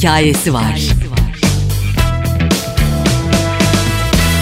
hikayesi var.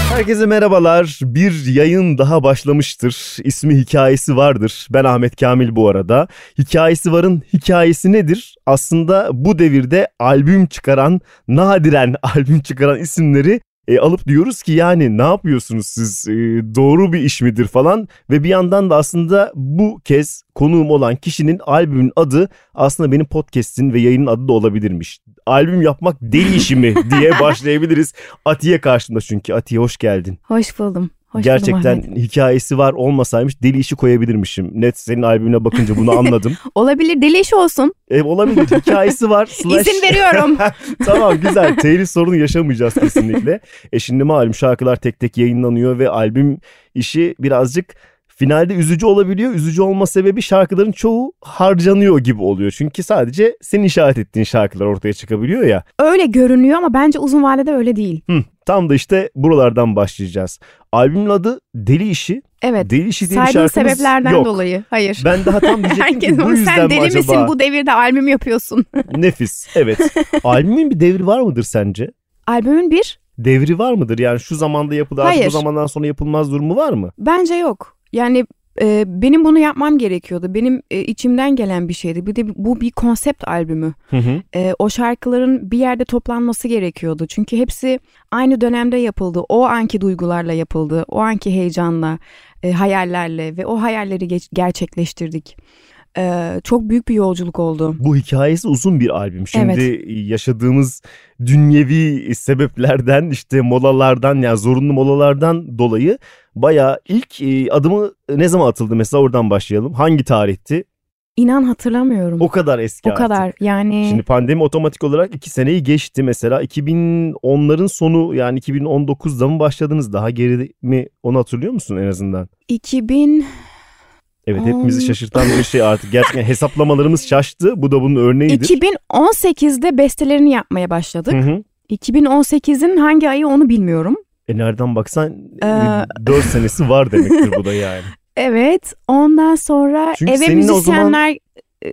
Herkese merhabalar. Bir yayın daha başlamıştır. İsmi hikayesi vardır. Ben Ahmet Kamil bu arada. Hikayesi varın hikayesi nedir? Aslında bu devirde albüm çıkaran, nadiren albüm çıkaran isimleri e, alıp diyoruz ki yani ne yapıyorsunuz siz e, doğru bir iş midir falan ve bir yandan da aslında bu kez konuğum olan kişinin albümün adı aslında benim podcast'in ve yayının adı da olabilirmiş. Albüm yapmak deli işi mi diye başlayabiliriz. Atiye karşımda çünkü. Atiye hoş geldin. Hoş buldum. Hoş Gerçekten hikayesi var olmasaymış deli işi koyabilirmişim. Net senin albümüne bakınca bunu anladım. olabilir deli işi olsun. E, olabilir hikayesi var. Slash... İzin veriyorum. tamam güzel telif sorunu yaşamayacağız kesinlikle. E şimdi malum şarkılar tek tek yayınlanıyor ve albüm işi birazcık finalde üzücü olabiliyor. Üzücü olma sebebi şarkıların çoğu harcanıyor gibi oluyor. Çünkü sadece senin işaret ettiğin şarkılar ortaya çıkabiliyor ya. Öyle görünüyor ama bence uzun vadede öyle değil. Hı, tam da işte buralardan başlayacağız. Albümün adı Deli İşi. Evet. Deli İşi diye bir şarkımız sebeplerden yok. dolayı. Hayır. Ben daha tam diyecektim ki bu yüzden Sen deli acaba? misin bu devirde albüm yapıyorsun? Nefis. Evet. Albümün bir devri var mıdır sence? Albümün bir? Devri var mıdır? Yani şu zamanda yapılır, bu zamandan sonra yapılmaz durumu var mı? Bence yok. Yani e, benim bunu yapmam gerekiyordu. Benim e, içimden gelen bir şeydi. Bir de bu bir konsept albümü. Hı hı. E, o şarkıların bir yerde toplanması gerekiyordu. Çünkü hepsi aynı dönemde yapıldı. O anki duygularla yapıldı. O anki heyecanla, e, hayallerle ve o hayalleri geç, gerçekleştirdik. Ee, çok büyük bir yolculuk oldu. Bu hikayesi uzun bir albüm. Şimdi Evet. yaşadığımız dünyevi sebeplerden işte molalardan yani zorunlu molalardan dolayı bayağı ilk e, adımı ne zaman atıldı mesela oradan başlayalım. Hangi tarihti? İnan hatırlamıyorum. O kadar eski O artık. kadar yani Şimdi pandemi otomatik olarak iki seneyi geçti mesela 2010'ların sonu yani 2019'da mı başladınız daha geri mi onu hatırlıyor musun en azından? 2000 Evet hepimizi şaşırtan bir şey artık gerçekten hesaplamalarımız şaştı bu da bunun örneğidir. 2018'de bestelerini yapmaya başladık. Hı hı. 2018'in hangi ayı onu bilmiyorum. E nereden baksan Ee, 4 senesi var demektir bu da yani. Evet ondan sonra Çünkü eve müzisyenler e,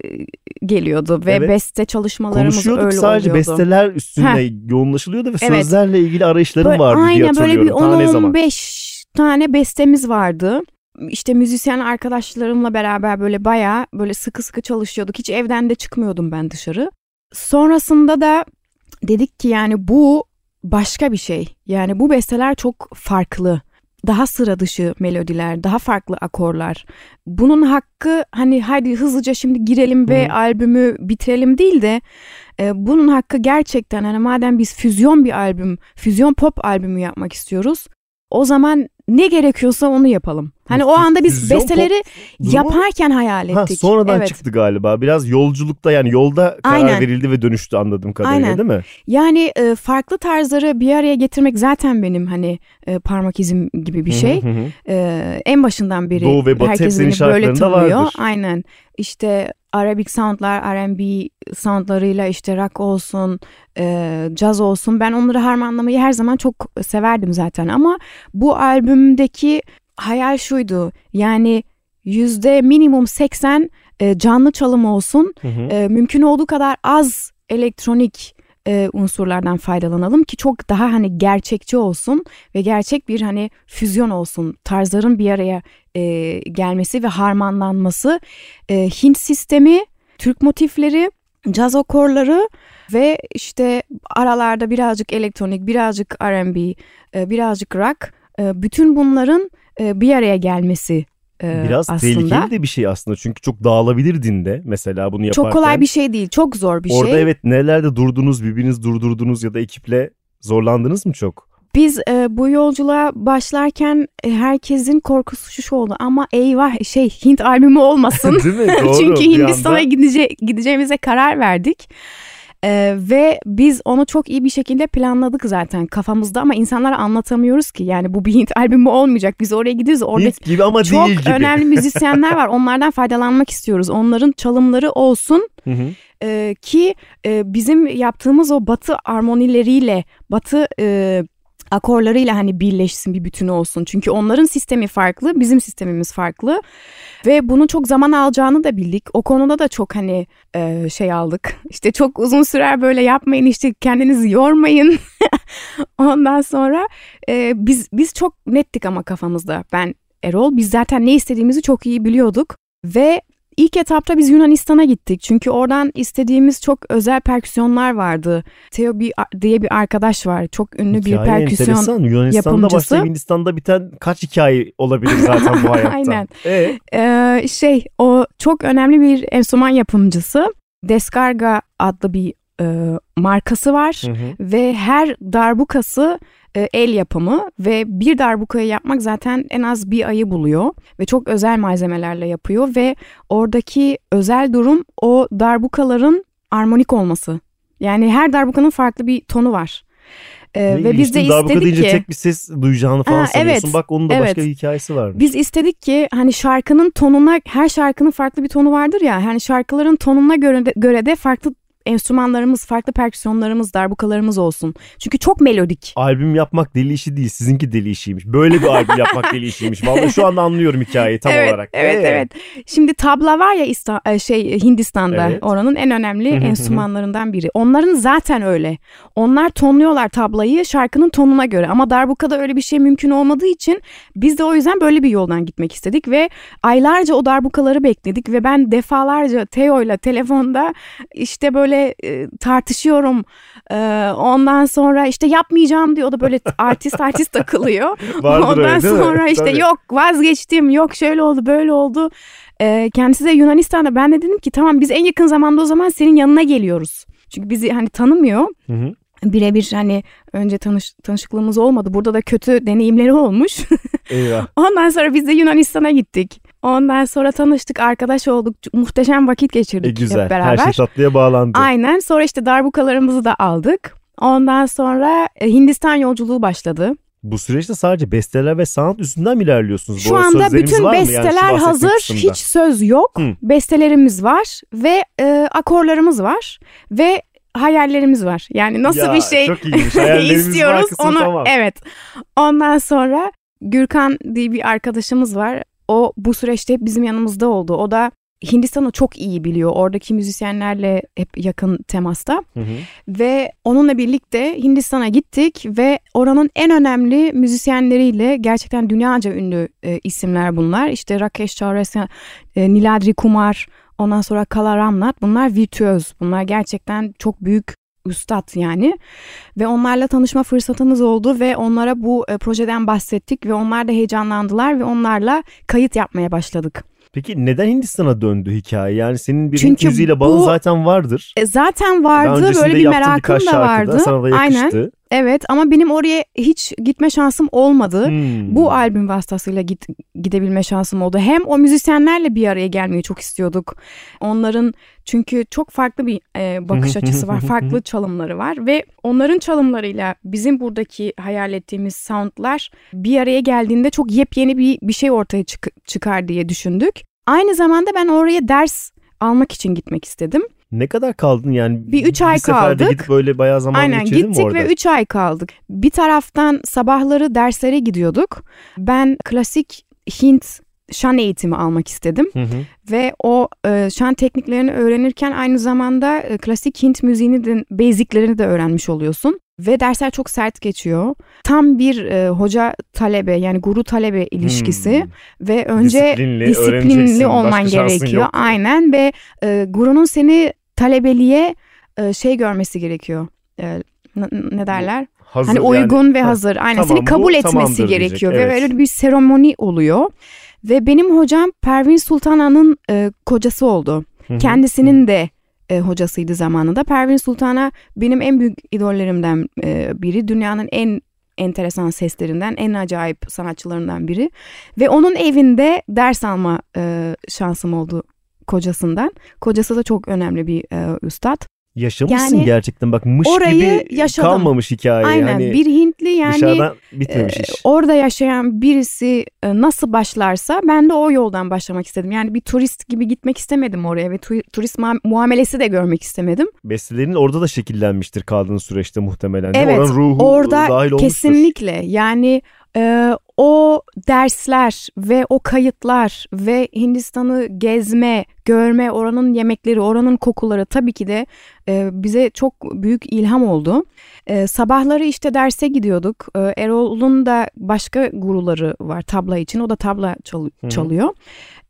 geliyordu ve Evet. beste çalışmalarımız Konuşuyorduk öyle sadece oluyordu. besteler üstünde Heh. yoğunlaşılıyordu ve Evet. sözlerle ilgili arayışlarım Böyle- vardı diye aynen böyle bir hatırlıyorum. Ta ne zaman? 10-15 tane bestemiz vardı. İşte müzisyen arkadaşlarımla beraber böyle bayağı böyle sıkı sıkı çalışıyorduk. Hiç evden de çıkmıyordum ben dışarı. Sonrasında da dedik ki yani bu başka bir şey. Yani bu besteler çok farklı. Daha sıra dışı melodiler, daha farklı akorlar. Bunun hakkı hani hadi hızlıca şimdi girelim ve Hı. albümü bitirelim değil de e, bunun hakkı gerçekten hani madem biz füzyon bir albüm, füzyon pop albümü yapmak istiyoruz. O zaman ne gerekiyorsa onu yapalım. Hani o anda biz besteleri yaparken hayal Ha, ettik. sonradan evet. çıktı galiba. Biraz yolculukta yani yolda karar Aynen. verildi ve dönüştü anladığım kadarıyla Aynen. değil mi? Yani e, farklı tarzları bir araya getirmek zaten benim hani e, parmak izim gibi bir şey. Hı hı hı. E, en başından beri Doğu ve Batı herkes beni böyle tanıyor. vardır. Aynen. İşte Arabic soundlar, R&B soundlarıyla işte rock olsun, e, caz olsun. Ben onları harmanlamayı her zaman çok severdim zaten ama bu albümdeki hayal şuydu. Yani yüzde minimum 80 e, canlı çalım olsun. Hı hı. E, mümkün olduğu kadar az elektronik e, unsurlardan faydalanalım ki çok daha hani gerçekçi olsun ve gerçek bir hani füzyon olsun. Tarzların bir araya e, gelmesi ve harmanlanması. E, Hint sistemi, Türk motifleri, caz akorları ve işte aralarda birazcık elektronik, birazcık R&B, e, birazcık rock. E, bütün bunların e, bir araya gelmesi e, Biraz aslında. tehlikeli de bir şey aslında çünkü çok dağılabilir dinde mesela bunu yaparken. Çok kolay bir şey değil, çok zor bir Orada şey. evet nelerde durdunuz birbiriniz durdurdunuz ya da ekiple zorlandınız mı çok? Biz e, bu yolculuğa başlarken e, herkesin korkusu şu oldu ama eyvah şey Hint albümü olmasın. Değil mi? Doğru. Çünkü Hindistan'a anda. gidece gideceğimize karar verdik. E, ve biz onu çok iyi bir şekilde planladık zaten kafamızda ama insanlara anlatamıyoruz ki. Yani bu bir Hint albümü olmayacak. Biz oraya gidiyoruz. Orada Hint gibi ama çok değil gibi. önemli müzisyenler var. Onlardan faydalanmak istiyoruz. Onların çalımları olsun. Hı hı. Ee, ki e, bizim yaptığımız o batı armonileriyle, batı e, akorlarıyla hani birleşsin bir bütün olsun. Çünkü onların sistemi farklı, bizim sistemimiz farklı. Ve bunun çok zaman alacağını da bildik. O konuda da çok hani e, şey aldık. İşte çok uzun sürer böyle yapmayın işte kendinizi yormayın. Ondan sonra e, biz biz çok nettik ama kafamızda. Ben Erol biz zaten ne istediğimizi çok iyi biliyorduk. Ve İlk etapta biz Yunanistan'a gittik. Çünkü oradan istediğimiz çok özel perküsyonlar vardı. Theo diye bir arkadaş var. Çok ünlü hikaye bir perküsyon enteresan. Yunanistan'da yapımcısı. başlayıp Hindistan'da biten kaç hikaye olabilir zaten bu hayatta. Aynen. Ee? Ee, şey o çok önemli bir enstrüman yapımcısı. Descarga adlı bir e, markası var. Hı hı. Ve her darbukası e, el yapımı ve bir darbukayı yapmak zaten en az bir ayı buluyor ve çok özel malzemelerle yapıyor ve oradaki özel durum o darbukaların armonik olması. Yani her darbukanın farklı bir tonu var. Ee, ve biz de istedik deyince ki tek bir ses duyacağını falan Ha, sanıyorsun. evet, Bak onun da başka evet. bir hikayesi var. biz istedik ki hani şarkının tonuna her şarkının farklı bir tonu vardır ya. Yani şarkıların tonuna göre de, göre de farklı enstrümanlarımız, farklı perküsyonlarımız, darbukalarımız olsun. Çünkü çok melodik. Albüm yapmak deli işi değil. Sizinki deli işiymiş. Böyle bir albüm yapmak deli işiymiş. Vallahi şu anda anlıyorum hikayeyi tam evet, olarak. Evet, Ee? evet. Şimdi tabla var ya İsta- e, şey Hindistan'da. Evet. Oranın en önemli enstrümanlarından biri. Onların zaten öyle. Onlar tonluyorlar tablayı şarkının tonuna göre ama darbukada öyle bir şey mümkün olmadığı için biz de o yüzden böyle bir yoldan gitmek istedik ve aylarca o darbukaları bekledik ve ben defalarca Teo'yla telefonda işte böyle e, tartışıyorum. E, ondan sonra işte yapmayacağım diyor. O da böyle artist artist takılıyor. Vardır Ondan öyle mi? sonra işte Tabii. yok vazgeçtim, yok şöyle oldu, böyle oldu. Ee, kendisi de Yunanistan'da. Ben de dedim ki tamam biz en yakın zamanda o zaman senin yanına geliyoruz. Çünkü bizi hani tanımıyor. Hı hı. Birebir hani önce tanış, tanışıklığımız olmadı. Burada da kötü deneyimleri olmuş. Eyvah. Ondan sonra biz de Yunanistan'a gittik. Ondan sonra tanıştık, arkadaş olduk. Muhteşem vakit E, geçirdik güzel. hep beraber. Her şey tatlıya bağlandı. Aynen. Sonra işte darbukalarımızı da aldık. Ondan sonra e, Hindistan yolculuğu başladı. Bu süreçte sadece besteler ve sanat üstünden mi ilerliyorsunuz? Şu Bu anda bütün? Yani besteler bahsettiğim hazır, kısımda. hiç söz yok. Hı. Bestelerimiz var ve e, akorlarımız var ve hayallerimiz var. Yani nasıl Ya, bir şey var istiyoruz kısmı onu tamam. evet. Ondan sonra Gürkan diye bir arkadaşımız var. O bu süreçte hep bizim yanımızda oldu. O da Hindistan'ı çok iyi biliyor. Oradaki müzisyenlerle hep yakın temasta. Hı hı. Ve onunla birlikte Hindistan'a gittik ve oranın en önemli müzisyenleriyle gerçekten dünyaca ünlü e, isimler bunlar. İşte Rakesh Chaurasya, e, Niladri Kumar, ondan sonra Kala Ramnath bunlar virtüöz. Bunlar gerçekten çok büyük üstad yani. Ve onlarla tanışma fırsatımız oldu ve onlara bu e, projeden bahsettik ve onlar da heyecanlandılar ve onlarla kayıt yapmaya başladık. Peki neden Hindistan'a döndü hikaye? Yani senin bir Çünkü müziğiyle bağın bu- zaten vardır. E, zaten vardı böyle bir merakım da vardı. Sana da Aynen. Evet ama benim oraya hiç gitme şansım olmadı. Hmm. Bu albüm vasıtasıyla git, gidebilme şansım oldu. Hem o müzisyenlerle bir araya gelmeyi çok istiyorduk. Onların çünkü çok farklı bir e, bakış açısı var. Farklı çalımları var ve onların çalımlarıyla bizim buradaki hayal ettiğimiz soundlar bir araya geldiğinde çok yepyeni bir bir şey ortaya çık- çıkar diye düşündük. Aynı zamanda ben oraya ders almak için gitmek istedim. Ne kadar kaldın yani? Bir üç ay seferde kaldık. gidip böyle bayağı zaman Aynen geçirdin mi gittik orada? ve 3 ay kaldık. Bir taraftan sabahları derslere gidiyorduk. Ben klasik Hint şan eğitimi almak istedim Hı hı. ve o e, şan tekniklerini öğrenirken aynı zamanda e, klasik Hint müziğini de basiclerini de öğrenmiş oluyorsun. Ve dersler çok sert geçiyor. Tam bir e, hoca talebe yani guru talebe ilişkisi Hmm. ve önce Disiplinli, disiplinli olman gerekiyor. yok. Aynen ve e, gurunun seni talebeliğe e, şey görmesi gerekiyor. E, ne derler? Hazır hani uygun yani. ve Ha, hazır. Aynen tamam, seni bu kabul etmesi diyecek, gerekiyor evet. ve öyle bir seremoni oluyor. Ve benim hocam Pervin Sultana'nın e, kocası oldu. Hı hı. Kendisinin de e, hocasıydı zamanında. Pervin Sultana benim en büyük idollerimden e, biri. Dünyanın en enteresan seslerinden, en acayip sanatçılarından biri. Ve onun evinde ders alma e, şansım oldu kocasından. Kocası da çok önemli bir e, üstad. Yaşamışsın Yani gerçekten bak mış orayı gibi yaşadım. kalmamış hikaye. Aynen hani bir Hintli yani dışarıdan bitmemiş e, iş. orada yaşayan birisi e, nasıl başlarsa ben de o yoldan başlamak istedim. Yani bir turist gibi gitmek istemedim oraya ve tu- turist ma- muamelesi de görmek istemedim. Bestelerin orada da şekillenmiştir kaldığın süreçte muhtemelen. Evet, Oranın ruhu Orada dahil olmuştur. kesinlikle yani e, o dersler ve o kayıtlar ve Hindistan'ı gezme, görme, oranın yemekleri, oranın kokuları tabii ki de e, bize çok büyük ilham oldu. E, sabahları işte derse gidiyorduk. E, Erol'un da başka guruları var tabla için. O da tabla çal- çalıyor.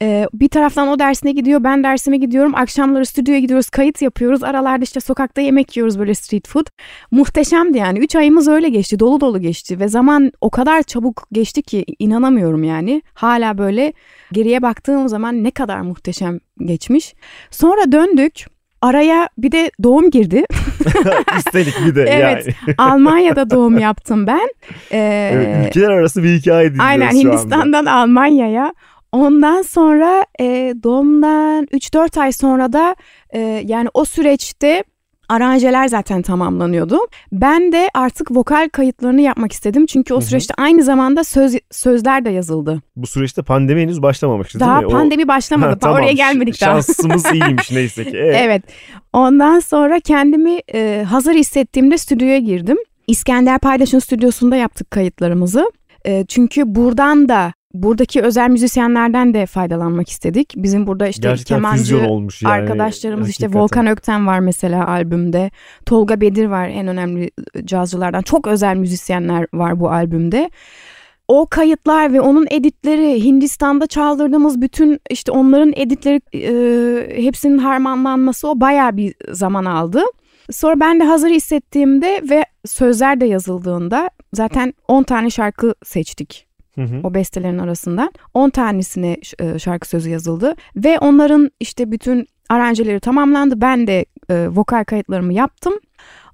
E, bir taraftan o dersine gidiyor, ben dersime gidiyorum. Akşamları stüdyoya gidiyoruz, kayıt yapıyoruz. Aralarda işte sokakta yemek yiyoruz böyle street food. Muhteşemdi yani. Üç ayımız öyle geçti, dolu dolu geçti ve zaman o kadar çabuk geçti ki inanamıyorum yani. Hala böyle geriye baktığım zaman ne kadar muhteşem geçmiş. Sonra döndük. Araya bir de doğum girdi. Üstelik bir de Evet. yani. Almanya'da doğum yaptım ben. Ee, Evet, ülkeler arası bir hikaye dinliyoruz aynen. Hindistan'dan Almanya'ya. Ondan sonra e, doğumdan 3-4 ay sonra da e, yani o süreçte aranjeler zaten tamamlanıyordu. Ben de artık vokal kayıtlarını yapmak istedim. Çünkü o Hı hı. süreçte aynı zamanda söz sözler de yazıldı. Bu süreçte pandemi henüz başlamamıştı Daha değil mi? O- pandemi başlamadı. Ha, Daha oraya tamam. gelmedik daha. Şansımız iyiymiş neyse ki. Evet. Evet. Ondan sonra kendimi e, hazır hissettiğimde stüdyoya girdim. İskender Paydaş'ın stüdyosunda yaptık kayıtlarımızı. E, çünkü buradan da buradaki özel müzisyenlerden de faydalanmak istedik. Bizim burada işte Gerçekten kemancı olmuş yani. arkadaşlarımız işte Hakikaten. Volkan Ökten var mesela albümde. Tolga Bedir var en önemli cazcılardan. Çok özel müzisyenler var bu albümde. O kayıtlar ve onun editleri Hindistan'da çaldırdığımız bütün işte onların editleri e, hepsinin harmanlanması o bayağı bir zaman aldı. Sonra ben de hazır hissettiğimde ve sözler de yazıldığında zaten 10 tane şarkı seçtik Hı hı. o bestelerin arasından 10 tanesine e, şarkı sözü yazıldı ve onların işte bütün aranjeleri tamamlandı. Ben de e, vokal kayıtlarımı yaptım.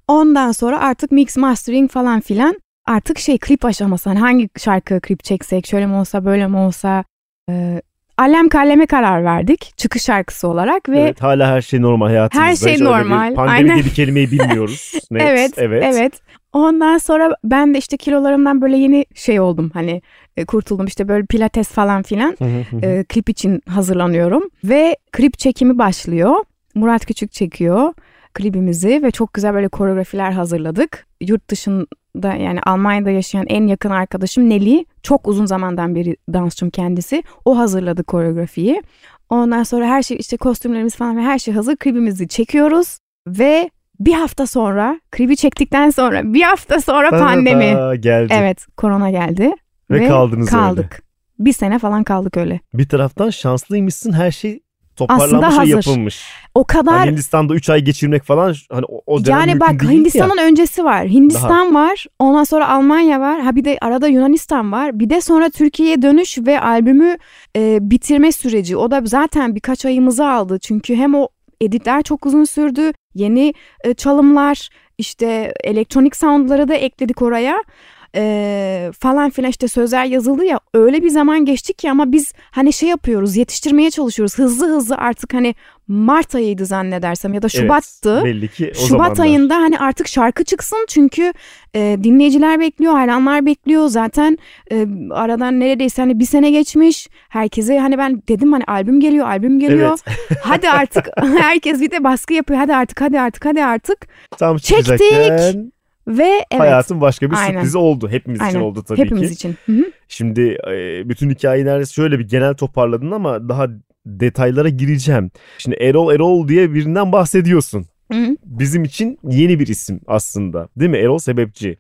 Ondan sonra artık mix mastering falan filan artık şey klip aşaması hani hangi şarkı klip çeksek şöyle mi olsa böyle mi olsa e, Allem Kalleme karar verdik çıkış şarkısı olarak ve Evet, hala her şey normal hayatımızda. Her şey normal, Pandemi aynen. diye bir kelimeyi bilmiyoruz. Net, evet, evet. evet. Ondan sonra ben de işte kilolarımdan böyle yeni şey oldum hani e, kurtuldum işte böyle pilates falan filan e, klip için hazırlanıyorum ve klip çekimi başlıyor. Murat Küçük çekiyor klibimizi ve çok güzel böyle koreografiler hazırladık. Yurt dışında yani Almanya'da yaşayan en yakın arkadaşım Neli çok uzun zamandan beri dansçım kendisi. O hazırladı koreografiyi. Ondan sonra her şey işte kostümlerimiz falan ve her şey hazır. Klibimizi çekiyoruz ve bir hafta sonra klibi çektikten sonra bir hafta sonra pandemi. Ta geldi. Evet korona geldi. Ve kaldınız öyle. kaldık. Bir sene falan kaldık öyle. Bir taraftan şanslıymışsın her şey toparlanmış Aslında ve hazır. yapılmış. O kadar Hani Hindistan'da 3 ay geçirmek falan hani o, o dönem yani bak değildi ya. Hindistan'ın öncesi var. Hindistan var. Ondan sonra Almanya var. Ha bir de arada Yunanistan var. Bir de sonra Türkiye'ye dönüş ve albümü e, bitirme süreci. O da zaten birkaç ayımızı aldı. Çünkü hem o editler çok uzun sürdü. Yeni e, çalımlar, işte elektronik soundları da ekledik oraya. E, falan filan işte sözler yazıldı ya öyle bir zaman geçti ki ama biz hani şey yapıyoruz yetiştirmeye çalışıyoruz hızlı hızlı artık hani Mart ayıydı zannedersem ya da Evet, Şubat'tı. belli ki o Şubat zamanlar. ayında hani artık şarkı çıksın çünkü e, dinleyiciler bekliyor, hayranlar bekliyor. Zaten e, aradan neredeyse hani bir sene geçmiş. Herkese hani ben dedim hani albüm geliyor, albüm geliyor. Evet. hadi artık herkes bir de baskı yapıyor. Hadi artık, hadi artık, hadi artık. Tam Çektik. çıkacakken Ve evet. hayatın başka bir Aynen. sürprizi oldu. Hepimiz için Aynen. oldu tabii Hepimiz ki. için. Hı hı. Şimdi e, bütün hikayeyi neredeyse şöyle bir genel toparladın ama daha detaylara gireceğim. Şimdi Erol Erol diye birinden bahsediyorsun. Hı hı. Bizim için yeni bir isim aslında değil mi? Erol Sebepçi.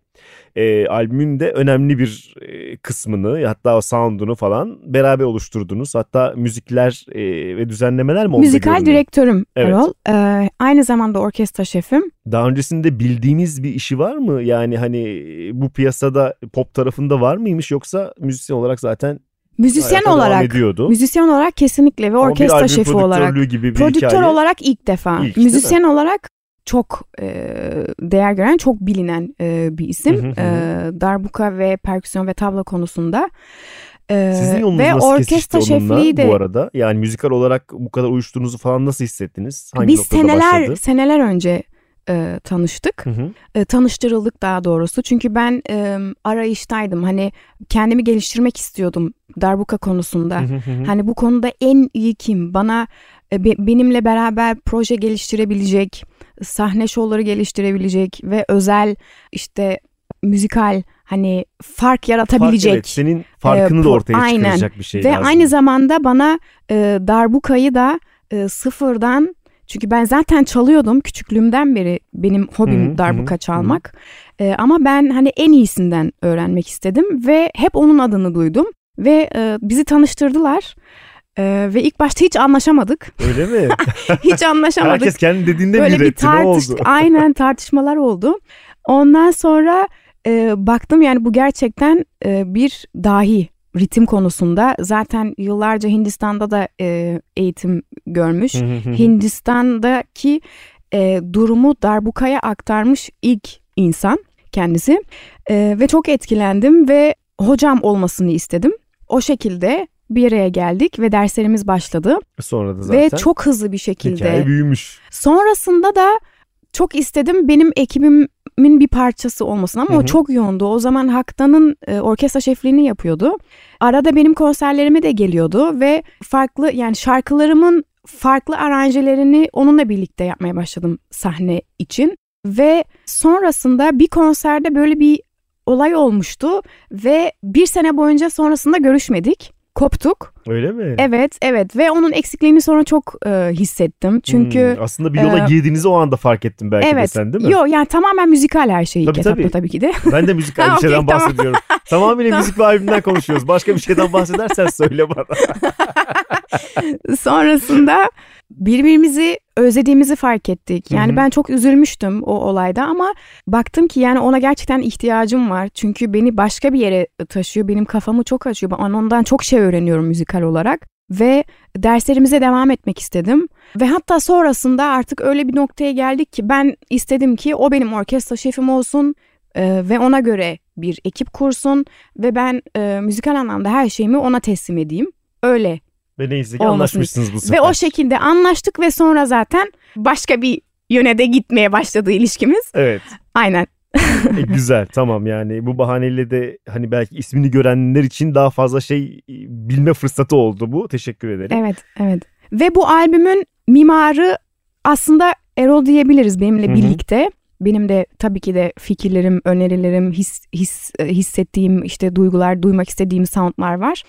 E, albümün de önemli bir e, kısmını hatta o sound'unu falan beraber oluşturdunuz. Hatta müzikler e, ve düzenlemeler mi Müzikal görünüyor? direktörüm Evet. Erol. Ee, aynı zamanda orkestra şefim. Daha öncesinde bildiğimiz bir işi var mı? Yani hani bu piyasada pop tarafında var mıymış yoksa müzisyen olarak zaten Müzisyen olarak. ediyordu. Müzisyen olarak kesinlikle ve Ama orkestra şefi olarak. gibi bir Prodüktör hikaye. olarak ilk defa. İlk, Müzisyen olarak çok e, değer gören, çok bilinen e, bir isim. Hı hı hı. E, darbuka ve perküsyon ve tabla konusunda. E, Sizin yolunuz ve nasıl orkestra şefliği de bu arada? Yani müzikal olarak bu kadar uyuştuğunuzu falan nasıl hissettiniz? Hangi biz noktada seneler başladı? seneler önce e, tanıştık. Hı hı. E, tanıştırıldık daha doğrusu. Çünkü ben e, arayıştaydım. Hani kendimi geliştirmek istiyordum darbuka konusunda. Hı hı hı hı. Hani bu konuda en iyi kim? Bana e, be- benimle beraber proje geliştirebilecek, sahne şovları geliştirebilecek ve özel işte müzikal hani fark yaratabilecek. Fark, evet, senin farkını e, da ortaya aynen. çıkaracak bir şey Ve lazım. aynı zamanda bana e, darbukayı da e, sıfırdan çünkü ben zaten çalıyordum küçüklüğümden beri benim hobim Hı hı, darbuka hı hı. çalmak. E, ama ben hani en iyisinden öğrenmek istedim ve hep onun adını duydum ve e, bizi tanıştırdılar. E, ve ilk başta hiç anlaşamadık. Öyle mi? hiç anlaşamadık. Herkes kendi dediğinde Böyle bir üretti. Ne tartış oldu? aynen tartışmalar oldu. Ondan sonra e, baktım yani bu gerçekten e, bir dahi ritim konusunda. Zaten yıllarca Hindistan'da da e, eğitim görmüş. Hindistan'daki e, durumu darbukaya aktarmış ilk insan kendisi. E, ve çok etkilendim ve hocam olmasını istedim. O şekilde bir araya geldik ve derslerimiz başladı. Sonra da zaten Ve çok hızlı bir şekilde hikaye büyümüş. Sonrasında da çok istedim benim ekibimin bir parçası olmasını ama Hı o çok yoğundu. O zaman Haktan'ın e, orkestra şefliğini yapıyordu. Arada benim konserlerime de geliyordu ve farklı yani şarkılarımın farklı aranjelerini onunla birlikte yapmaya başladım sahne için. Ve sonrasında bir konserde böyle bir olay olmuştu ve bir sene boyunca sonrasında görüşmedik. Koptuk. Öyle mi? Evet, evet ve onun eksikliğini sonra çok e, hissettim. Çünkü Hmm, aslında bir yola e, girdiğinizi o anda fark ettin belki de evet. sen değil mi? Yok yani tamamen müzikal her şey Tabii, ilk etapta tabii. tabii ki de. Ben de müzikal bir şeyden tamam. bahsediyorum. Tamamıyla Tamam. müzik ve albümden konuşuyoruz. Başka bir şeyden bahsedersen söyle bana. Sonrasında birbirimizi özlediğimizi fark ettik. Yani Hı hı. ben çok üzülmüştüm o olayda ama baktım ki yani ona gerçekten ihtiyacım var. Çünkü beni başka bir yere taşıyor. Benim kafamı çok açıyor. Ben ondan çok şey öğreniyorum müzikal olarak. Ve derslerimize devam etmek istedim. Ve hatta sonrasında artık öyle bir noktaya geldik ki ben istedim ki o benim orkestra şefim olsun e, ve ona göre bir ekip kursun ve ben e, müzikal anlamda her şeyimi ona teslim edeyim. Öyle Ve neyse ki anlaşmışsınız bu sefer. ve o şekilde anlaştık ve sonra zaten başka bir yöne de gitmeye başladı ilişkimiz. Evet. Aynen. E, güzel tamam yani bu bahaneyle de hani belki ismini görenler için daha fazla şey e, bilme fırsatı oldu bu. Teşekkür ederim. Evet, evet. Ve bu albümün mimarı aslında Erol diyebiliriz benimle Hı hı. birlikte. Benim de tabii ki de fikirlerim, önerilerim, his, his, e, hissettiğim işte duygular, duymak istediğim soundlar var.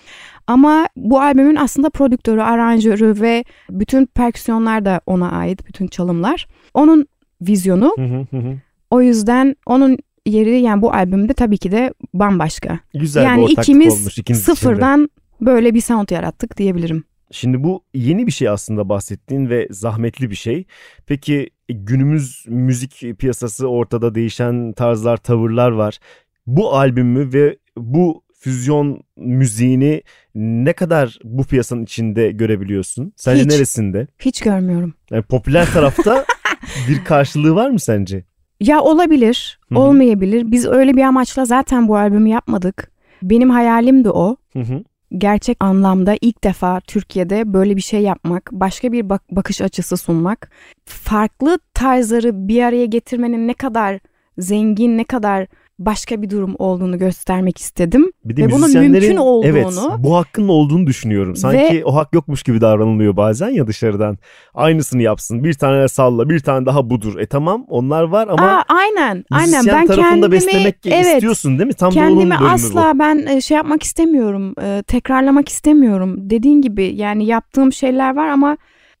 Ama bu albümün aslında prodüktörü, aranjörü ve bütün perküsyonlar da ona ait, bütün çalımlar. Onun vizyonu. Hı hı hı hı. O yüzden onun yeri yani bu albümde tabii ki de bambaşka. Güzel yani bir ortaklık ikimiz olmuş de. sıfırdan böyle bir sound yarattık diyebilirim. Şimdi bu yeni bir şey aslında bahsettiğin ve zahmetli bir şey. Peki e, günümüz müzik piyasası ortada değişen tarzlar, tavırlar var. Bu albümü ve bu füzyon müziğini ne kadar bu piyasanın içinde görebiliyorsun? Sence Hiç. neresinde? Hiç görmüyorum. Yani popüler tarafta bir karşılığı var mı sence? Ya olabilir, Hı hı. olmayabilir. Biz öyle bir amaçla zaten bu albümü yapmadık. Benim hayalim de o. Hı hı. Gerçek anlamda ilk defa Türkiye'de böyle bir şey yapmak, başka bir bak- bakış açısı sunmak, farklı tarzları bir araya getirmenin ne kadar zengin, ne kadar başka bir durum olduğunu göstermek istedim. Bir de Ve bunun mümkün olduğunu- evet, bu hakkın olduğunu düşünüyorum. Sanki o hak yokmuş gibi davranılıyor bazen ya dışarıdan. Aynısını yapsın. Bir tane salla, bir tane daha budur. E tamam onlar var ama Aa, aynen, aynen. Ben tarafında kendimi, beslemek evet, istiyorsun değil mi? Tam Kendimi asla ben e, şey yapmak istemiyorum, e, tekrarlamak istemiyorum. Dediğin gibi yani yaptığım şeyler var ama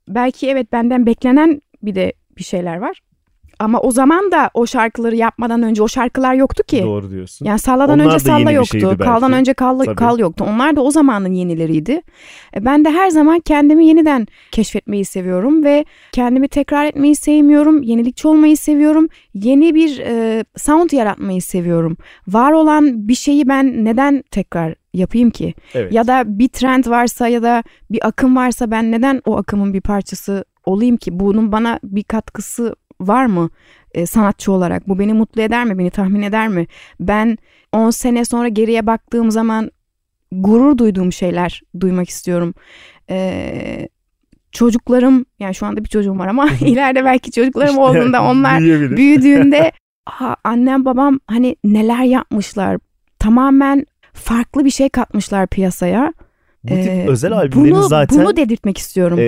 belki evet benden beklenen bir de bir şeyler var. Ama o zaman da o şarkıları yapmadan önce o şarkılar yoktu ki. Doğru diyorsun. Yani Salla'dan Onlar önce Salla yoktu. Kal'dan önce Kal, Tabii. Kal yoktu. Onlar da o zamanın yenileriydi. E, Ben de her zaman kendimi yeniden keşfetmeyi seviyorum ve kendimi tekrar etmeyi sevmiyorum. Yenilikçi olmayı seviyorum. Yeni bir e, sound yaratmayı seviyorum. Var olan bir şeyi ben neden tekrar yapayım ki? Evet. Ya da bir trend varsa ya da bir akım varsa ben neden o akımın bir parçası olayım ki? Bunun bana bir katkısı var mı e, sanatçı olarak? Bu beni mutlu eder mi? Beni tahmin eder mi? Ben 10 sene sonra geriye baktığım zaman gurur duyduğum şeyler duymak istiyorum. Ee, çocuklarım yani şu anda bir çocuğum var ama ileride belki çocuklarım İşte olduğunda onlar büyüdüğünde Aa, annem babam hani neler yapmışlar tamamen farklı bir şey katmışlar piyasaya. Bu tip Ee, özel albümlerin bunu, zaten bunu dedirtmek istiyorum. e,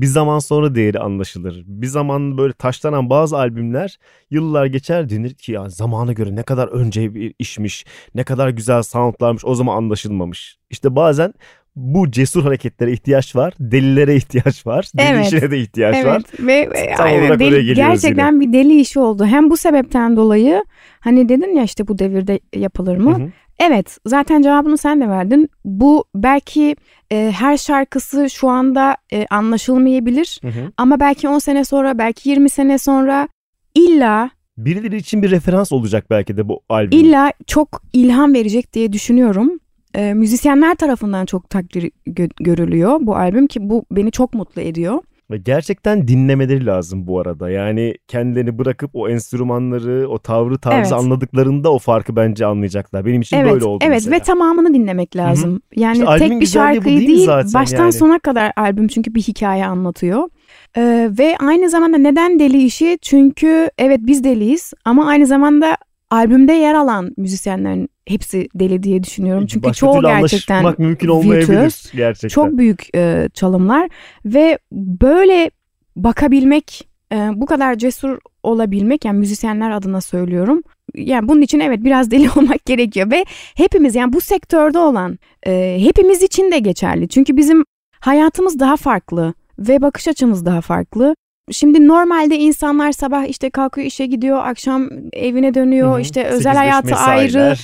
bir zaman sonra değeri anlaşılır. Bir zaman böyle taşlanan bazı albümler yıllar geçer denir ki ya zamana göre ne kadar önce bir işmiş, ne kadar güzel soundlarmış o zaman anlaşılmamış. İşte bazen bu cesur hareketlere ihtiyaç var, delilere ihtiyaç var, deli Evet. işine de ihtiyaç var. Evet ve ve- Tam aynen, olarak deli- gerçekten bir deli işi oldu. Hem bu sebepten dolayı hani dedin ya işte bu devirde yapılır mı? Hı hı. Evet zaten cevabını sen de verdin. Bu belki e, her şarkısı şu anda e, anlaşılmayabilir Hı hı. ama belki 10 sene sonra belki 20 sene sonra illa Birileri için bir referans olacak belki de bu albüm. illa çok ilham verecek diye düşünüyorum. E, müzisyenler tarafından çok takdir gö- görülüyor bu albüm ki bu beni çok mutlu ediyor. Ve gerçekten dinlemeleri lazım bu arada. Yani kendilerini bırakıp o enstrümanları, o tavrı tarzı Evet. anladıklarında o farkı bence anlayacaklar. Benim için Evet, böyle oldu evet mesela. ve tamamını dinlemek lazım. Yani İşte tek bir şarkıyı değil değil, baştan yani? sona kadar albüm çünkü bir hikaye anlatıyor. Ee, ve aynı zamanda neden deli işi? Çünkü evet biz deliyiz ama aynı zamanda albümde yer alan müzisyenlerin hepsi deli diye düşünüyorum. Çünkü Başka çoğu gerçekten mümkün olmayabilir virtüöz, gerçekten. çok büyük e, çalımlar ve böyle bakabilmek, e, bu kadar cesur olabilmek yani müzisyenler adına söylüyorum. Yani bunun için evet biraz deli olmak gerekiyor ve hepimiz yani bu sektörde olan e, hepimiz için de geçerli. Çünkü bizim hayatımız daha farklı ve bakış açımız daha farklı. Şimdi normalde insanlar sabah işte kalkıyor işe gidiyor, akşam evine dönüyor. Hı hı. işte 8-5 özel hayatı ayrı,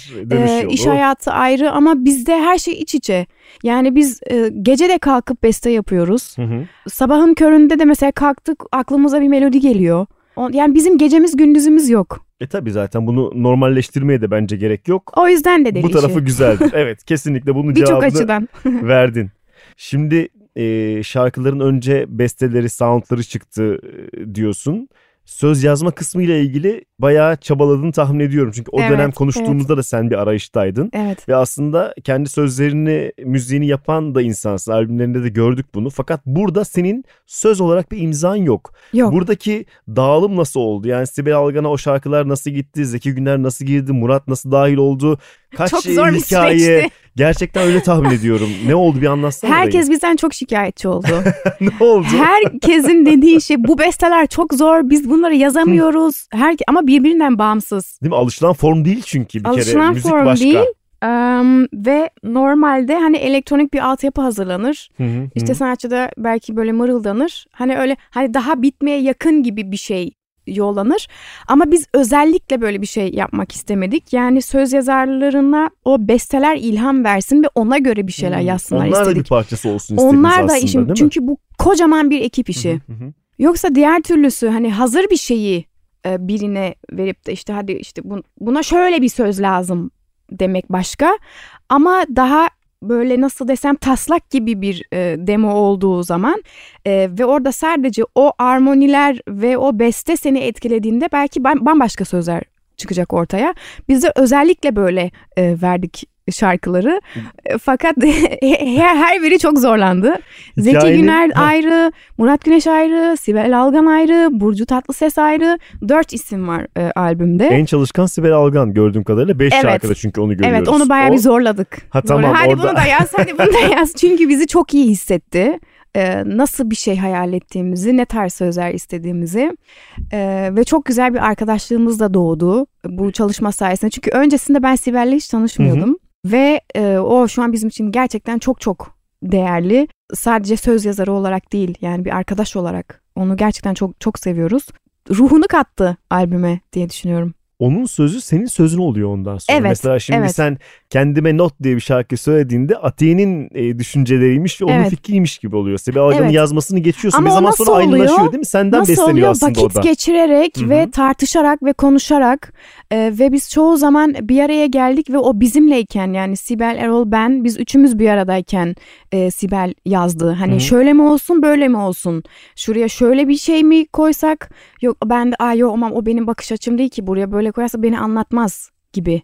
yolu. iş hayatı ayrı ama bizde her şey iç içe. Yani biz e, gece de kalkıp beste yapıyoruz. Hı hı. Sabahın köründe de mesela kalktık aklımıza bir melodi geliyor. Yani bizim gecemiz gündüzümüz yok. E tabi zaten bunu normalleştirmeye de bence gerek yok. O yüzden de deli Bu tarafı işi. güzeldir. Evet kesinlikle bunun cevabını açıdan. verdin. Şimdi e, şarkıların önce besteleri, soundları çıktı e, diyorsun. Söz yazma kısmı ile ilgili bayağı çabaladığını tahmin ediyorum. Çünkü o Evet, dönem konuştuğumuzda da sen bir arayıştaydın. Evet. Ve aslında kendi sözlerini, müziğini yapan da insansın. Albümlerinde de gördük bunu. Fakat burada senin söz olarak bir imzan yok. Yok. Buradaki dağılım nasıl oldu? Yani Sibel Algan'a o şarkılar nasıl gitti? Zeki Güner nasıl girdi? Murat nasıl dahil oldu? Kaç Çok zor bir hikaye? süreçti. Gerçekten öyle tahmin ediyorum. Ne oldu bir anlatsana. Herkes bizden çok şikayetçi oldu. ne oldu? Herkesin dediği şey bu besteler çok zor. Biz bunları yazamıyoruz. Her ama birbirinden bağımsız. Değil mi? Alışılan form değil çünkü bir kere. Alışılan Müzik form başka. değil. Em, ve normalde hani elektronik bir altyapı hazırlanır. Hı hı, İşte hı. sanatçıda belki böyle mırıldanır. Hani öyle hani daha bitmeye yakın gibi bir şey yollanır. Ama biz özellikle böyle bir şey yapmak istemedik. Yani söz yazarlarına o besteler ilham versin ve ona göre bir şeyler Hmm. yazsınlar Onlar da istedik. bir parçası olsun istediniz Onlar da aslında mi? çünkü bu kocaman bir ekip işi. Hı hı, hı. Yoksa diğer türlüsü hani hazır bir şeyi e, birine verip de işte hadi işte bun- buna şöyle bir söz lazım demek başka. Ama daha böyle nasıl desem taslak gibi bir e, demo olduğu zaman e, ve orada sadece o armoniler ve o beste seni etkilediğinde belki bam- bambaşka sözler çıkacak ortaya. Biz de özellikle böyle e, verdik şarkıları. E, Fakat her, her biri çok zorlandı. Zeki Güner Heh. ayrı, Murat Güneş ayrı, Sibel Algan ayrı, Burcu Tatlıses ayrı. Dört isim var e, albümde. En çalışkan Sibel Algan gördüğüm kadarıyla 5 Evet. şarkıda çünkü onu görüyoruz. Evet onu bayağı O- bir zorladık. Ha, tamam, hadi orada- bunu da yaz hadi bunu da yaz. Çünkü bizi çok iyi hissetti. Ee, nasıl bir şey hayal ettiğimizi, ne tarz sözler istediğimizi Ee, ve çok güzel bir arkadaşlığımız da doğdu bu çalışma sayesinde. Çünkü öncesinde ben Sibel'le hiç tanışmıyordum ve e, o şu an bizim için gerçekten çok çok değerli. Sadece söz yazarı olarak değil yani bir arkadaş olarak onu gerçekten çok çok seviyoruz. Ruhunu kattı albüme diye düşünüyorum. Onun sözü senin sözün oluyor ondan sonra. Evet, Mesela şimdi evet. sen kendime not diye bir şarkı söylediğinde Atiye'nin e, düşünceleriymiş ve onun Evet. fikriymiş gibi oluyor. Sibel Algan'ın Evet. yazmasını geçiyorsun. Ama bir zaman sonra oluyor? değil mi? Senden Nasıl besleniyor oluyor? aslında Vakit geçirerek Hı hı. ve tartışarak ve konuşarak e, ve biz çoğu zaman bir araya geldik ve o bizimleyken yani Sibel, Erol, ben biz üçümüz bir aradayken e, Sibel yazdı. Hani Hı hı. şöyle mi olsun böyle mi olsun? Şuraya şöyle bir şey mi koysak? Yok ben de ay yok aman o benim bakış açım değil ki buraya böyle koyarsa beni anlatmaz gibi.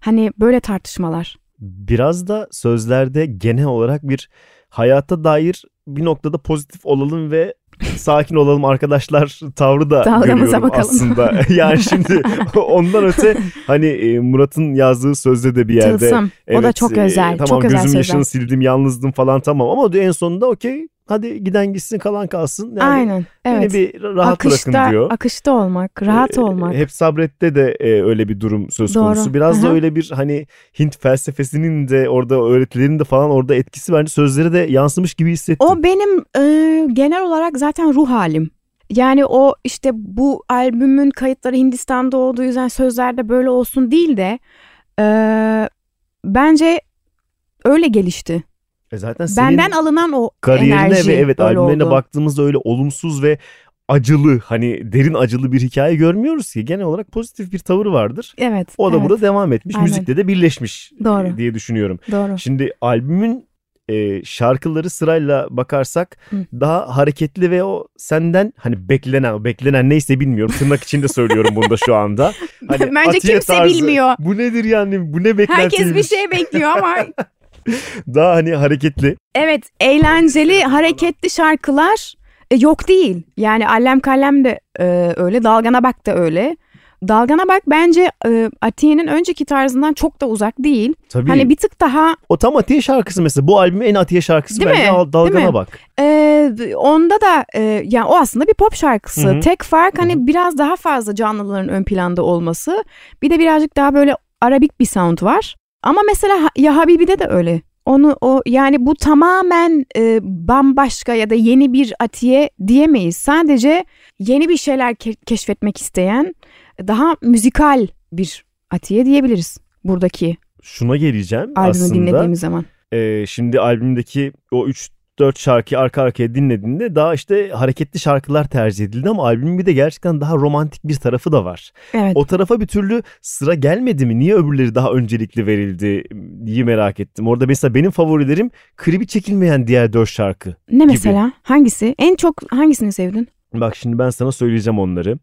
Hani böyle tartışmalar. Biraz da sözlerde genel olarak bir hayata dair bir noktada pozitif olalım ve sakin olalım arkadaşlar tavrı da Dalgamıza görüyorum bakalım. aslında. yani şimdi ondan öte hani e, Murat'ın yazdığı sözde de bir yerde. Tılsım. o da evet, çok e, özel. Tamam çok özel gözüm sözler. yaşını sildim yalnızdım falan tamam ama en sonunda okey hadi giden gitsin kalan kalsın. Yani Aynen. Evet. Beni bir rahat akışta, bırakın diyor. akışta olmak, rahat Ee, olmak. Hep sabrette de e, öyle bir durum söz Doğru. konusu. Biraz da Aha. öyle bir hani Hint felsefesinin de orada öğretilerinin de falan orada etkisi bence sözleri de yansımış gibi hissettim. O benim e, genel olarak zaten ruh halim. Yani o işte bu albümün kayıtları Hindistan'da olduğu yüzden sözlerde böyle olsun değil de e, bence öyle gelişti. E zaten senin Benden alınan o kariyerine enerji ve evet albümlerine oldu. baktığımızda öyle olumsuz ve acılı hani derin acılı bir hikaye görmüyoruz ki. Genel olarak pozitif bir tavır vardır. Evet. O da evet, burada devam etmiş. Aynen. Müzikle de birleşmiş Doğru. e, diye düşünüyorum. Doğru. Şimdi albümün e, şarkıları sırayla bakarsak Hı. daha hareketli ve o senden hani beklenen beklenen neyse bilmiyorum tırnak içinde söylüyorum bunu da şu anda. Hani Bence Atiye kimse tarzı, bilmiyor. Bu nedir yani bu ne beklentiymiş. Herkes bir şey bekliyor ama Daha hani hareketli. evet eğlenceli hareketli şarkılar e, yok değil. Yani Allem Kallem de e, öyle, Dalgana Bak da öyle. Dalgana Bak bence e, Atiye'nin önceki tarzından çok da uzak değil. Tabii. Hani bir tık daha O tam Atiye şarkısı mesela. Bu albümün en Atiye şarkısı Değil bence mi? Al- Dalgana Değil mi? Bak. e, onda da e, yani o aslında bir pop şarkısı. Hı hı. Tek fark hani Hı biraz daha fazla canlıların ön planda olması. Bir de birazcık daha böyle arabik bir sound var. Ama mesela Ya Habibi'de de öyle. Onu o yani bu tamamen e, bambaşka ya da yeni bir Atiye diyemeyiz. Sadece yeni bir şeyler ke- keşfetmek isteyen daha müzikal bir Atiye diyebiliriz buradaki Şuna geleceğim albümü aslında. dinlediğimiz zaman. Ee, şimdi albümdeki o 3 4 şarkıyı arka arkaya dinlediğinde daha işte hareketli şarkılar tercih edildi ama albümün bir de gerçekten daha romantik bir tarafı da var. Evet. O tarafa bir türlü sıra gelmedi mi? Niye öbürleri daha öncelikli verildi diye merak ettim. Orada mesela benim favorilerim klibi çekilmeyen diğer 4 şarkı. Ne mesela? Hangisi? En çok hangisini sevdin? Bak şimdi ben sana söyleyeceğim onları.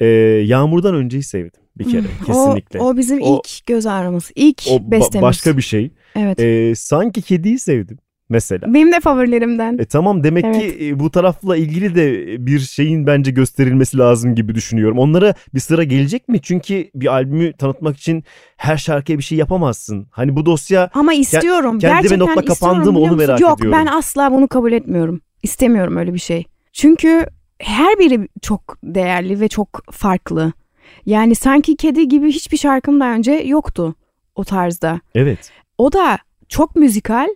Ee, Yağmurdan önceyi sevdim bir kere kesinlikle. O, o bizim O- ilk göz ağrımız. İlk O ba- bestemiz. başka bir şey. Evet. Ee, sanki kediyi sevdim mesela. Benim de favorilerimden. E tamam demek Evet. ki e, bu tarafla ilgili de bir şeyin bence gösterilmesi lazım gibi düşünüyorum. Onlara bir sıra gelecek mi? Çünkü bir albümü tanıtmak için her şarkıya bir şey yapamazsın. Hani bu dosya Ama istiyorum. kendime Gerçekten nokta kapandı mı onu merak Yok, ediyorum. ben asla bunu kabul etmiyorum. İstemiyorum öyle bir şey. Çünkü her biri çok değerli ve çok farklı. Yani sanki kedi gibi hiçbir şarkım daha önce yoktu o tarzda. evet. O da çok müzikal.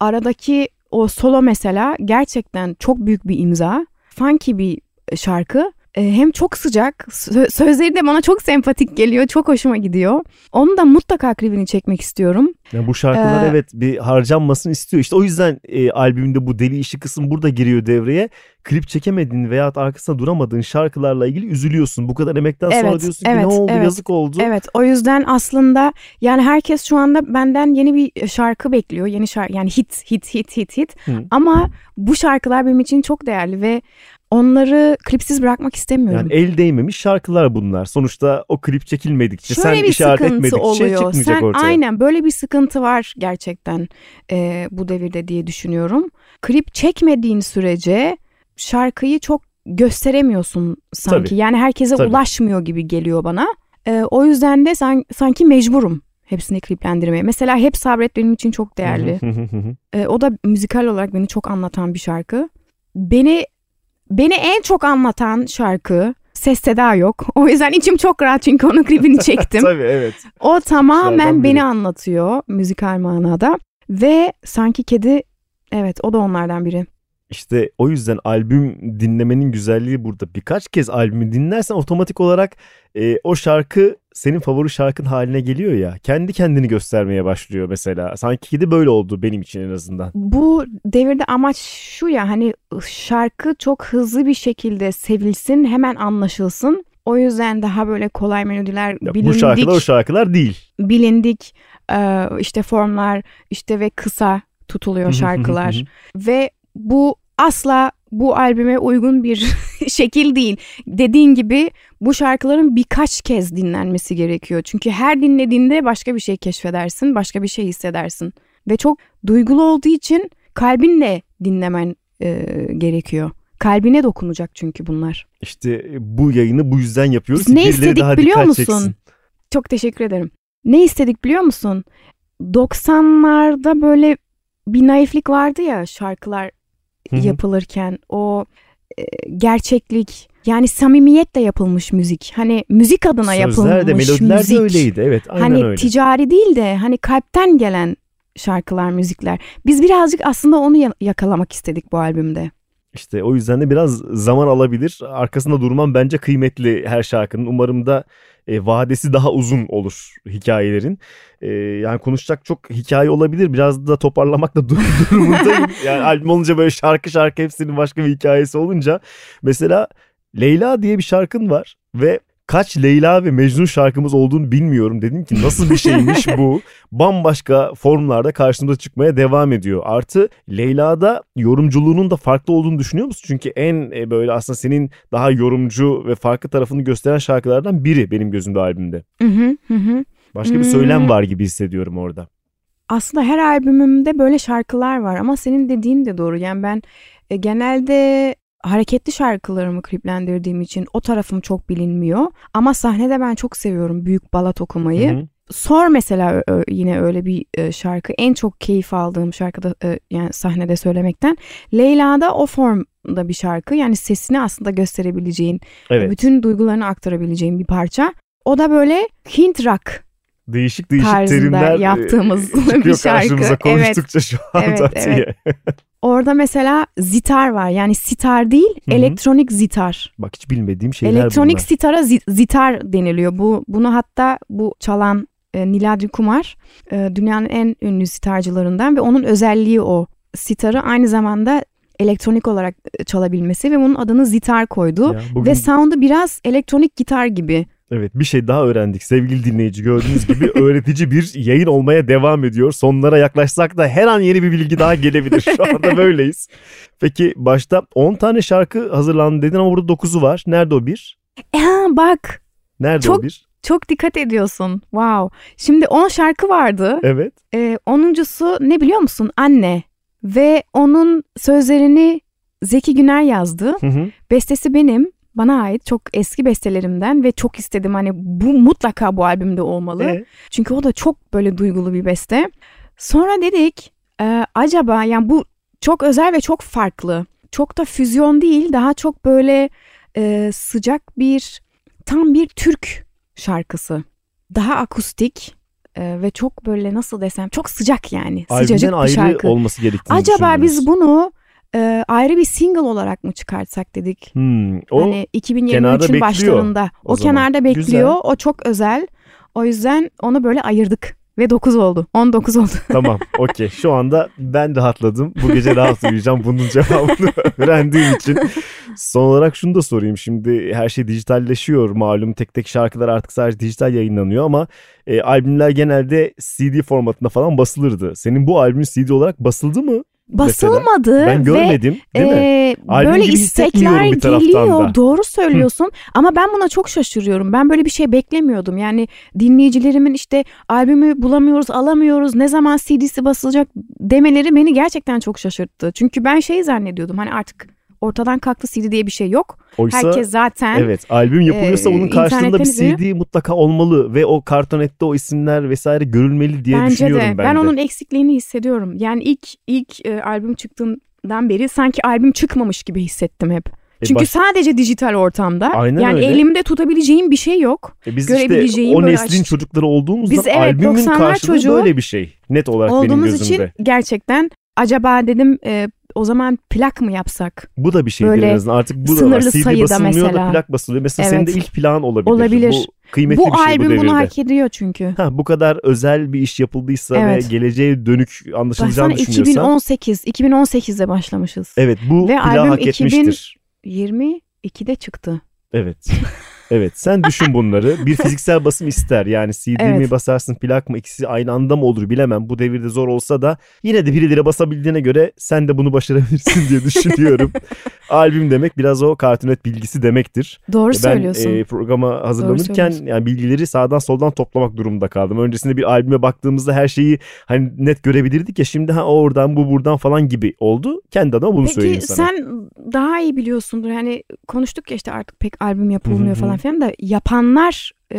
Aradaki o solo mesela gerçekten çok büyük bir imza. Funky bir şarkı. E, Hem çok sıcak, sö- sözleri de bana çok sempatik geliyor, çok hoşuma gidiyor. Onu da mutlaka klibini çekmek istiyorum. Yani bu şarkılar Ee, evet bir harcanmasını istiyor. İşte o yüzden e, albümde bu deli işi kısım burada giriyor devreye. Klip çekemediğin veya arkasında duramadığın şarkılarla ilgili üzülüyorsun. Bu kadar emekten sonra Evet, diyorsun ki evet, ne oldu evet. yazık oldu. Evet, o yüzden aslında yani herkes şu anda benden yeni bir şarkı bekliyor. Yeni şarkı yani hit, hit, hit, hit, hit. Hı. Ama bu şarkılar benim için çok değerli ve onları klipsiz bırakmak istemiyorum. Yani el değmemiş şarkılar bunlar. Sonuçta o klip çekilmedikçe Şöyle sen bir işaret etmedikçe oluyor. çıkmayacak Sen ortaya. aynen böyle bir sıkıntı var gerçekten e, bu devirde diye düşünüyorum. Klip çekmediğin sürece şarkıyı çok gösteremiyorsun sanki. Tabii. Yani herkese Tabii. ulaşmıyor gibi geliyor bana. E, o yüzden de san- sanki mecburum hepsini kliplendirmeye. Mesela Hep Sabret benim için çok değerli. E, o da müzikal olarak beni çok anlatan bir şarkı. Beni beni en çok anlatan şarkı Ses Seda yok. O yüzden içim çok rahat çünkü onun klibini çektim. Tabii evet. O tamamen beni anlatıyor müzikal manada. Ve sanki kedi evet o da onlardan biri. İşte o yüzden albüm dinlemenin güzelliği burada. Birkaç kez albümü dinlersen otomatik olarak e, o şarkı senin favori şarkın haline geliyor ya. Kendi kendini göstermeye başlıyor mesela. Sanki kedi böyle oldu benim için en azından. Bu devirde amaç şu ya hani şarkı çok hızlı bir şekilde sevilsin hemen anlaşılsın. O yüzden daha böyle kolay melodiler Ya bilindik, bu şarkılar o şarkılar değil. bilindik e, işte formlar işte ve kısa tutuluyor şarkılar. ve bu asla bu albüme uygun bir şekil değil. Dediğin gibi bu şarkıların birkaç kez dinlenmesi gerekiyor. Çünkü her dinlediğinde başka bir şey keşfedersin, başka bir şey hissedersin. Ve çok duygulu olduğu için kalbinle dinlemen e, gerekiyor. Kalbine dokunacak çünkü bunlar. İşte bu yayını bu yüzden yapıyoruz. Biz ne istedik daha biliyor musun? çeksin. Çok teşekkür ederim. Ne istedik biliyor musun? 90'larda böyle bir naiflik vardı ya şarkılar Hı hı. yapılırken o e, gerçeklik yani samimiyetle yapılmış müzik. Hani müzik adına yapılmış Sözler de melodiler müzik. de öyleydi. Evet aynen hani öyle. ticari değil de hani kalpten gelen şarkılar, müzikler. Biz birazcık aslında onu ya- yakalamak istedik bu albümde. İşte o yüzden de biraz zaman alabilir. Arkasında durmam bence kıymetli her şarkının. Umarım da e, vadesi daha uzun olur hikayelerin. E, yani konuşacak çok hikaye olabilir. Biraz da toparlamakla dur- durumundayım. Yani albüm olunca böyle şarkı şarkı hepsinin başka bir hikayesi olunca. Mesela Leyla diye bir şarkın var ve kaç Leyla ve Mecnun şarkımız olduğunu bilmiyorum. Dedim ki nasıl bir şeymiş bu? Bambaşka formlarda karşımıza çıkmaya devam ediyor. Artı Leyla'da yorumculuğunun da farklı olduğunu düşünüyor musun? Çünkü en e, böyle aslında senin daha yorumcu ve farklı tarafını gösteren şarkılardan biri benim gözümde albümde. Başka bir Hmm. söylem var gibi hissediyorum orada. Aslında her albümümde böyle şarkılar var ama senin dediğin de doğru. Yani ben e, genelde hareketli şarkılarımı kliplendirdiğim için o tarafım çok bilinmiyor. Ama sahnede ben çok seviyorum büyük balat okumayı. Hı hı. Sor mesela yine öyle bir e, şarkı. En çok keyif aldığım şarkıda e, yani sahnede söylemekten. Leyla'da o formda bir şarkı. Yani sesini aslında gösterebileceğin, Evet. bütün duygularını aktarabileceğin bir parça. O da böyle Hint rock Değişik değişik tarzında terimler e, yaptığımız çıkıyor bir şarkı. karşımıza Evet. konuştukça şu anda. Evet, diye. evet. Orada mesela zitar var. Yani sitar değil, Hı hı. elektronik zitar. Bak hiç bilmediğim şeyler elektronik bunlar. sitara zi- zitar deniliyor. Bu bunu hatta bu çalan e, Niladri Kumar e, dünyanın en ünlü sitarcılarından ve onun özelliği o. Sitarı aynı zamanda elektronik olarak e, çalabilmesi ve bunun adını zitar koydu. Ya bugün Ve sound'u biraz elektronik gitar gibi. Evet bir şey daha öğrendik sevgili dinleyici gördüğünüz gibi öğretici bir yayın olmaya devam ediyor. Sonlara yaklaşsak da her an yeni bir bilgi daha gelebilir. Şu anda böyleyiz. Peki başta 10 tane şarkı hazırlandı dedin ama burada 9'u var. Nerede o bir? E, ha, bak Nerede Çok- o bir? çok dikkat ediyorsun. Wow. Şimdi 10 şarkı vardı. Evet. Ee, onuncusu ne biliyor musun? Anne. Ve onun sözlerini Zeki Güner yazdı. Hı hı. Bestesi benim. Bana ait çok eski bestelerimden ve çok istedim hani bu mutlaka bu albümde olmalı. E, Çünkü o da çok böyle duygulu bir beste. Sonra dedik e, acaba yani bu çok özel ve çok farklı. Çok da füzyon değil daha çok böyle e, sıcak bir tam bir Türk şarkısı. Daha akustik e, ve çok böyle nasıl desem çok sıcak yani. Sıcacık albümden bir ayrı şarkı. olması gerektiğini Acaba biz bunu e, ayrı bir single olarak mı çıkartsak dedik. Hmm, o hani kenarda 2023'ün bekliyor başlarında. o O, zaman. kenarda bekliyor. Güzel. O çok özel. O yüzden onu böyle ayırdık. Ve 9 oldu. 19 oldu. tamam okey şu anda ben rahatladım. Bu gece rahat uyuyacağım bunun cevabını öğrendiğim için. Son olarak şunu da sorayım şimdi her şey dijitalleşiyor malum tek tek şarkılar artık sadece dijital yayınlanıyor ama e, albümler genelde CD formatında falan basılırdı. Senin bu albüm CD olarak basıldı mı? Mesela? Basılmadı Ben görmedim ve değil mi? Albüm böyle istekler geliyor. da. Doğru söylüyorsun ama ben buna çok şaşırıyorum. Ben böyle bir şey beklemiyordum. Yani dinleyicilerimin işte albümü bulamıyoruz, alamıyoruz, ne zaman CD'si basılacak demeleri beni gerçekten çok şaşırttı. Çünkü ben şey zannediyordum hani artık ortadan kalktı CD diye bir şey yok. Oysa Herkes zaten evet albüm yapılıyorsa e, bunun karşılığında bir CD mutlaka olmalı ve o kartonette o isimler vesaire görülmeli diye Bence düşünüyorum de. ben, Ben de. onun eksikliğini hissediyorum. Yani ilk ilk e, albüm çıktığından beri sanki albüm çıkmamış gibi hissettim hep. E, Çünkü baş- sadece dijital ortamda. Aynen yani öyle. elimde tutabileceğim bir şey yok. E biz işte görebileceğim o böyle neslin aç- çocukları olduğumuzda Biz evet, albümün 90'lar karşılığı çocuğu böyle bir şey. Net olarak benim Olduğumuz gözümde. için gerçekten acaba dedim e, o zaman plak mı yapsak? Bu da bir şeydir böyle en azından. Artık bu da var. sınırlı CD sayıda basılmıyor da mesela. plak basılıyor. Mesela Evet. senin de ilk plan olabilir. Olabilir. Bu kıymetli bu bir şey bu albüm devirde. bunu hak ediyor çünkü. Ha, bu kadar özel bir iş yapıldıysa Evet. ve geleceğe dönük anlaşılacağını Baksana düşünüyorsan. 2018, 2018'de başlamışız. Evet bu Ve plağı albüm hak etmiştir. 22'de çıktı. Evet. Evet sen düşün bunları. Bir fiziksel basım ister. Yani CD Evet. mi basarsın plak mı ikisi aynı anda mı olur bilemem. Bu devirde zor olsa da yine de birileri basabildiğine göre sen de bunu başarabilirsin diye düşünüyorum. Albüm demek biraz o kartunet bilgisi demektir. Doğru ben söylüyorsun. e, programa hazırlanırken yani bilgileri sağdan soldan toplamak durumunda kaldım. Öncesinde bir albüme baktığımızda her şeyi hani net görebilirdik ya şimdi ha oradan bu buradan falan gibi oldu. Kendi adıma bunu söyleyeyim Peki sana. sen daha iyi biliyorsundur. Yani konuştuk ya işte artık pek albüm yapılmıyor hı. Falan da yapanlar e,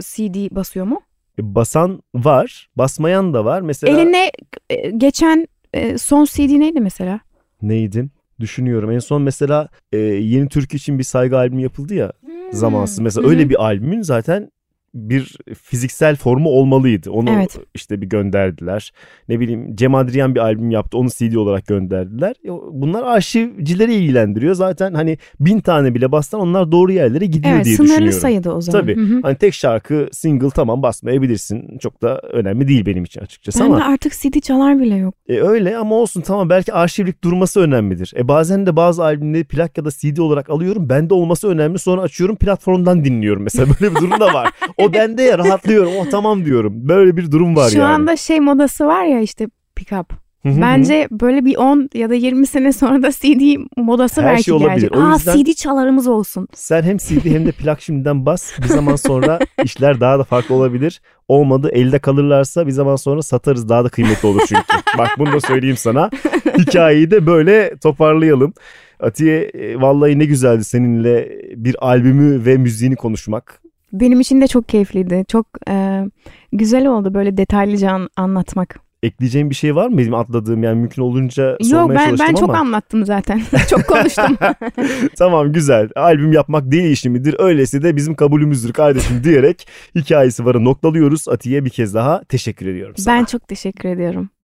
CD basıyor mu? E, Basan var, basmayan da var. Mesela Eline e, geçen e, son CD neydi mesela? neydi? Düşünüyorum. En son mesela e, Yeni Türkü için bir saygı albümü yapıldı ya zamansız. Mesela Hı hı. öyle bir albümün zaten bir fiziksel formu olmalıydı. Onu Evet. işte bir gönderdiler. Ne bileyim Cem Adrian bir albüm yaptı. Onu CD olarak gönderdiler. E, Bunlar arşivcileri ilgilendiriyor. Zaten hani bin tane bile bassan onlar doğru yerlere gidiyor Evet diye sınırlı düşünüyorum. sayıda o zaman. Tabii. Hı hı. Hani tek şarkı single tamam basmayabilirsin. Çok da önemli değil benim için açıkçası ama. Bende artık CD çalar bile yok. E öyle ama olsun tamam belki arşivlik durması önemlidir. E bazen de bazı albümleri plak ya da CD olarak alıyorum. Bende olması önemli. Sonra açıyorum platformdan dinliyorum. Mesela böyle bir durum da var. O bende ya rahatlıyorum. Oh tamam diyorum. Böyle bir durum var Şu yani. anda şey modası var ya işte pick up. Bence böyle bir 10 ya da 20 sene sonra da CD modası Her belki şey olabilir. gelecek. O Aa yüzden- CD çalarımız olsun. Sen hem CD hem de plak şimdiden bas. Bir zaman sonra işler daha da farklı olabilir. Olmadı elde kalırlarsa bir zaman sonra satarız. Daha da kıymetli olur çünkü. Bak bunu da söyleyeyim sana. Hikayeyi de böyle toparlayalım. Atiye e, vallahi ne güzeldi seninle bir albümü ve müziğini konuşmak. Benim için de çok keyifliydi. Çok e, güzel oldu böyle detaylıca an- anlatmak. Ekleyeceğim bir şey var mı benim atladığım yani mümkün olunca Yok sormaya ben çalıştım ben çok ama. anlattım zaten. çok konuştum. tamam güzel. Albüm yapmak değil işi midir? De bizim kabulümüzdür kardeşim diyerek hikayesi varı noktalıyoruz. Atiye bir kez daha teşekkür ediyorum sana. ben çok teşekkür ediyorum.